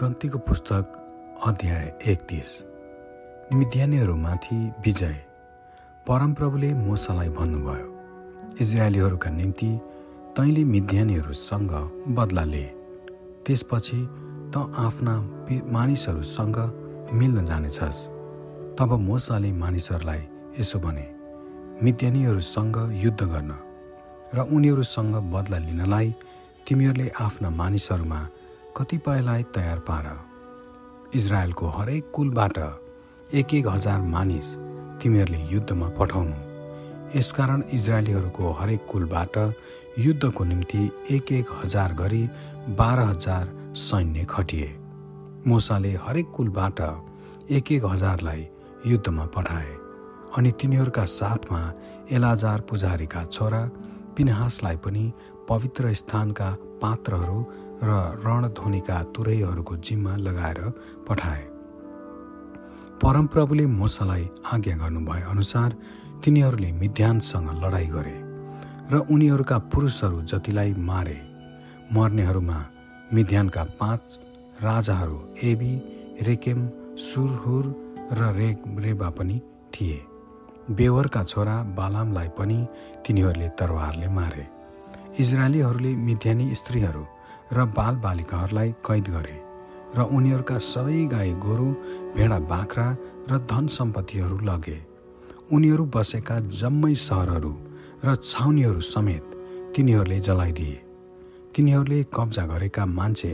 गन्तीको पुस्तक अध्याय एकतिस। मिद्यानीहरूमाथि विजय। परमप्रभुले मोसालाई भन्नुभयो इजरायलीहरूका निम्ति तैँले मिद्यानीहरूसँग बदला लिए त्यसपछि त आफ्ना मानिसहरूसँग मिल्न जानेछस्। तब मोसाले मानिसहरूलाई यसो भने मिद्यानीहरूसँग युद्ध गर्न र उनीहरूसँग बदला लिनलाई तिमीहरूले आफ्ना मानिसहरूमा कतिपयलाई तयार पार। इजरायलको हरेक कुलबाट एक एक हजार मानिस तिमीहरूले युद्धमा पठाउनु। यसकारण इजरायलीहरूको हरेक कुलबाट युद्धको निम्ति एक एक हजार गरी बाह्र हजार सैन्य खटिए। मोसाले हरेक कुलबाट एक एक हजारलाई युद्धमा पठाए अनि तिनीहरूका साथमा एलाजार पुजारीका छोरा पिनहासलाई पनि पवित्र स्थानका पात्रहरू र रणध्वनिका तुरैहरूको जिम्मा लगाएर पठाए। परमप्रभुले मोसालाई आज्ञा गर्नुभए अनुसार तिनीहरूले मिध्यानसँग लडाइँ गरे र उनीहरूका पुरुषहरू जतिलाई मारे मर्नेहरूमा मिध्यानका पाँच राजाहरू एबी रेकेम सुरहुर र रे रेबा पनि थिए। बेवरका छोरा बालामलाई पनि तिनीहरूले तरवारले मारे। इजरायलीहरूले मिथ्यानी स्त्रीहरू र बालबालिकाहरूलाई कैद गरे र उनीहरूका सबै गाई गोरु भेडा बाख्रा र धन सम्पत्तिहरू लगे। उनीहरू बसेका जम्मै सहरहरू र छाउनीहरू समेत तिनीहरूले जलाइदिए। तिनीहरूले कब्जा गरेका मान्छे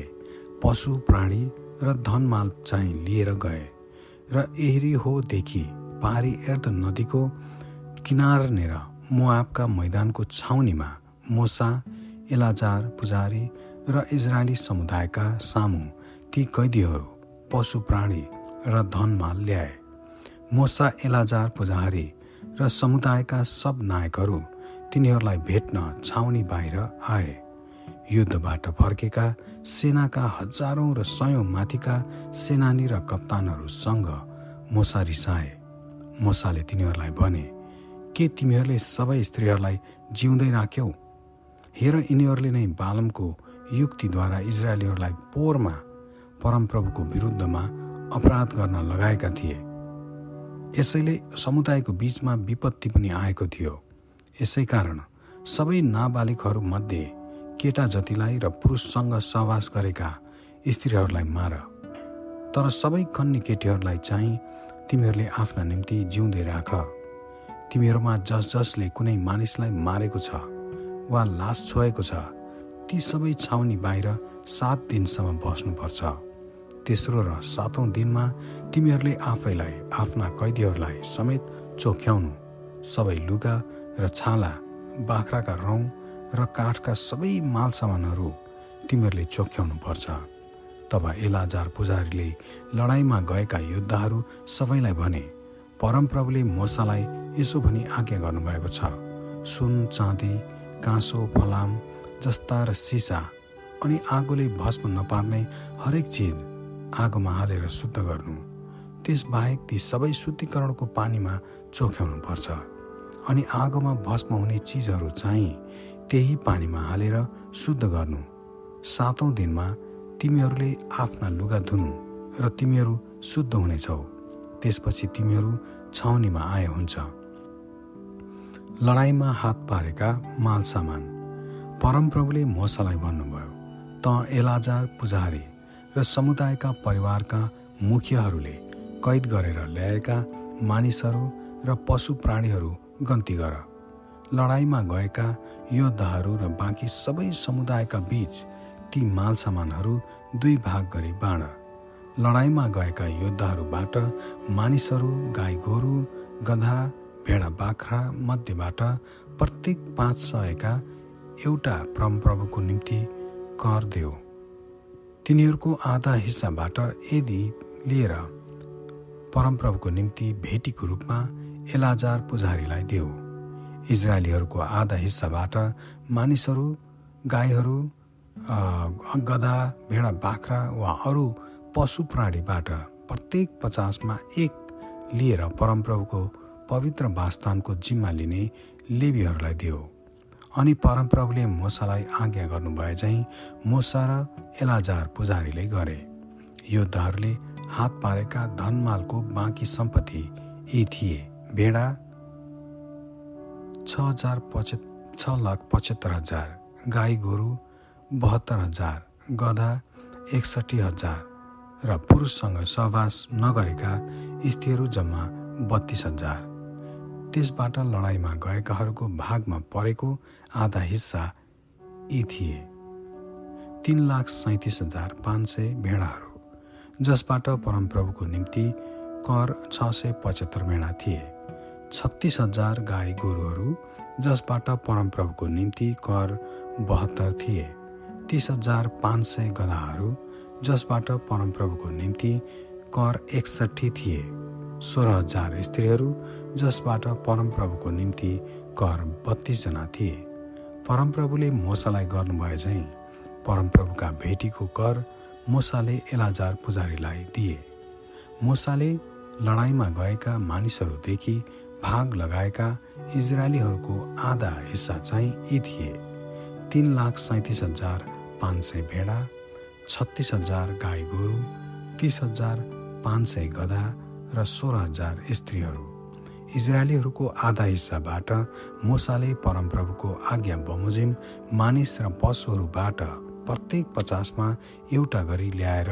पशु प्राणी र धनमाल चाहिँ लिएर गए र एहरी होदेखि पहाडी एर्द नदीको किनारनेर मोआबका मैदानको छाउनीमा मोसा एलाजार पुजारी र इजरायली समुदायका सामु ती कैदीहरू पशु प्राणी र धनमाल ल्याए। मोसा एलाजार पुजारी र समुदायका सब नायकहरू तिनीहरूलाई भेट्न छाउनी बाहिर आए। युद्धबाट फर्केका सेनाका हजारौँ र सयौँ माथिका सेनानी र कप्तानहरूसँग मोसा रिसाए। मोसाले तिनीहरूलाई भने के तिमीहरूले सबै स्त्रीहरूलाई जिउँदै राख्यौ? हेर यिनीहरूले नै बालमको युक्तिद्वारा इजरायलीहरूलाई पोहोरमा परमप्रभुको विरुद्धमा अपराध गर्न लगाएका थिए। यसैले समुदायको बिचमा विपत्ति पनि आएको थियो। यसै कारण सबै नाबालिकहरूमध्ये केटा जतिलाई र पुरुषसँग सहवास गरेका स्त्रीहरूलाई मार तर सबै कन्नी केटीहरूलाई चाहिँ तिमीहरूले आफ्ना निम्ति जिउँदै राख। तिमीहरूमा जस जसले कुनै मानिसलाई मारेको छ वा लास छोएको छ ती सबै छाउनी बाहिर सात दिनसम्म बस्नुपर्छ। तेस्रो र सातौँ दिनमा तिमीहरूले आफैलाई आफ्ना कैदीहरूलाई समेत चोख्याउनु। सबै लुगा र छाला बाख्राका रौँ र काठका सबै माल सामानहरू तिमीहरूले चोख्याउनु पर्छ तब एलाजार पुजारीले लडाइँमा गएका योद्धाहरू सबैलाई भने परमप्रभुले मोसालाई यसो भनी आज्ञा गर्नुभएको छ। सुन चाँदी काँसो फलाम जस्ता र सिसा अनि आगोले भस्म नपार्ने हरेक चिज आगोमा हालेर शुद्ध गर्नु। त्यसबाहेक ती सबै शुद्धिकरणको पानीमा चोख्याउनु पर्छ अनि आगोमा भस्म हुने चिजहरू चाहिँ त्यही पानीमा हालेर शुद्ध गर्नु। सातौँ दिनमा तिमीहरूले आफ्ना लुगा धुनु र तिमीहरू शुद्ध हुनेछौ। त्यसपछि तिमीहरू छाउनीमा आए हुन्छ। लडाइँमा हात पारेका माल सामान। परमप्रभुले मोसालाई भन्नुभयो त एलाजार पुजारी र समुदायका परिवारका मुखियाहरूले कैद गरेर ल्याएका मानिसहरू र पशु प्राणीहरू गन्ती गर। लडाइँमा गएका योद्धाहरू र बाँकी सबै समुदायका बीच ती माल सामानहरू दुई भाग गरी बाँड। लडाइँमा गएका योद्धाहरूबाट मानिसहरू गाई गोरु गधा भेडा बाख्रा मध्येबाट प्रत्येक पाँच सयका एउटा परमप्रभुको निम्ति कर देऊ। तिनीहरूको आधा हिस्साबाट यदि लिएर परमप्रभुको निम्ति भेटीको रूपमा एलाजार पुजारीलाई देऊ। इजरायलीहरूको आधा हिस्साबाट मानिसहरू गाईहरू गधा भेडा बाख्रा वा अरू पशु प्राणीबाट प्रत्येक पचासमा एक लिएर परमप्रभुको पवित्र वासस्थानको जिम्मा लिने लेबीहरूलाई देऊ। अनि परमप्रभुले मोसालाई आज्ञा गर्नुभए चाहिँ मोसा र एलाजार पुजारीले गरे। योद्धाहरूले हात पारेका धनमालको बाँकी सम्पत्ति यी थिए। भेडा छ हजार पचहत् छ लाख पचहत्तर हजार गाई गोरु बहत्तर हजार गधा एकसठी हजार र पुरुषसँग सहवास नगरेका स्त्रीहरू जम्मा बत्तीस हजार। त्यसबाट लडाइँमा गएकाहरूको भागमा परेको आधा हिस्सा यी थिए। तिन लाख सैतिस हजार पाँच सय भेडाहरू जसबाट परमप्रभुको निम्ति कर छ सय पचहत्तर भेडा थिए। छत्तिस हजार गाई गोरुहरू जसबाट परमप्रभुको निम्ति कर बहत्तर थिए। तिस हजार पाँच सय गधाहरू जसबाट परमप्रभुको निम्ति कर एकसट्ठी थिए। सोह्र हजार स्त्रीहरू जसबाट परमप्रभुको निम्ति कर बत्तीसजना थिए। परमप्रभुले मोसालाई गर्नुभए झैँ परमप्रभुका भेटीको कर मोसाले एलाजार पुजारीलाई दिए। मोसाले लडाइँमा गएका मानिसहरूदेखि भाग लगाएका इजरायलीहरूको आधा हिस्सा चाहिँ यी थिए। तिन लाख सैँतिस हजार पाँच सय भेडा छत्तिस हजार गाई गोरु तिस हजार पाँच सय गधा र सोह्र हजार स्त्रीहरू। इजरायलीहरूको आधा हिस्साबाट मोसाले परमप्रभुको आज्ञा बमोजिम मानिस र पशुहरूबाट प्रत्येक पचासमा एउटा गरी ल्याएर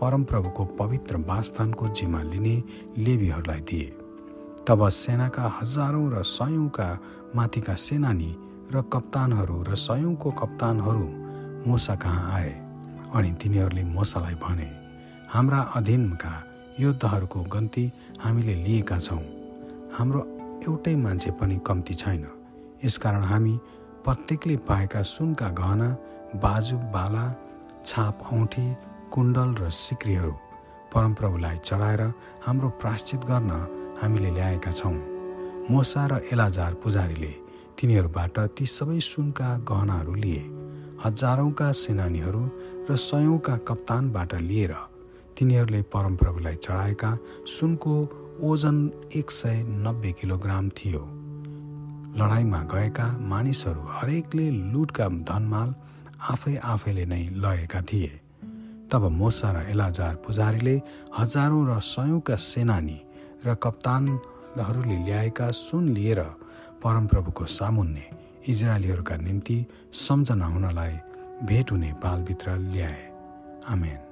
परमप्रभुको पवित्र वासस्थानको जिम्मा लिने लेबीहरूलाई दिए। तब सेनाका हजारौँ र सयौँका माथिका सेनानी र कप्तानहरू र सयौँको कप्तानहरू मोसा कहाँ आए? अनि तिनीहरूले मोसालाई भने हाम्रा अधीनका योद्धाहरूको गन्ती हामीले लिएका छौँ। हाम्रो एउटै मान्छे पनि कम्ती छैन। यसकारण हामी प्रत्येकले पाएका सुनका गहना बाजु बाला छाप औँठी कुण्डल र सिक्रीहरू परमप्रभुलाई चढाएर हाम्रो प्राश्चित गर्न हामीले ल्याएका छौँ। मोसा र एलाजार पुजारीले तिनीहरूबाट ती सबै सुनका गहनाहरू लिए। हजारौँका सेनानीहरू र सयौँका कप्तानबाट लिएर तिनीहरूले परमप्रभुलाई चढाएका सुनको ओजन एक सय नब्बे किलोग्राम थियो। लडाइँमा गएका मानिसहरू हरेकले लुटका धनमाल आफै आफैले नै लगेका थिए। तब मोसा र एलाजार पुजारीले हजारौँ र सयौँका सेनानी र कप्तानहरूले ल्याएका सुन लिएर परमप्रभुको सामुन्ने इजरायलीहरूका निम्ति सम्झना हुनलाई भेट हुने पालभित्र ल्याए। आमेन।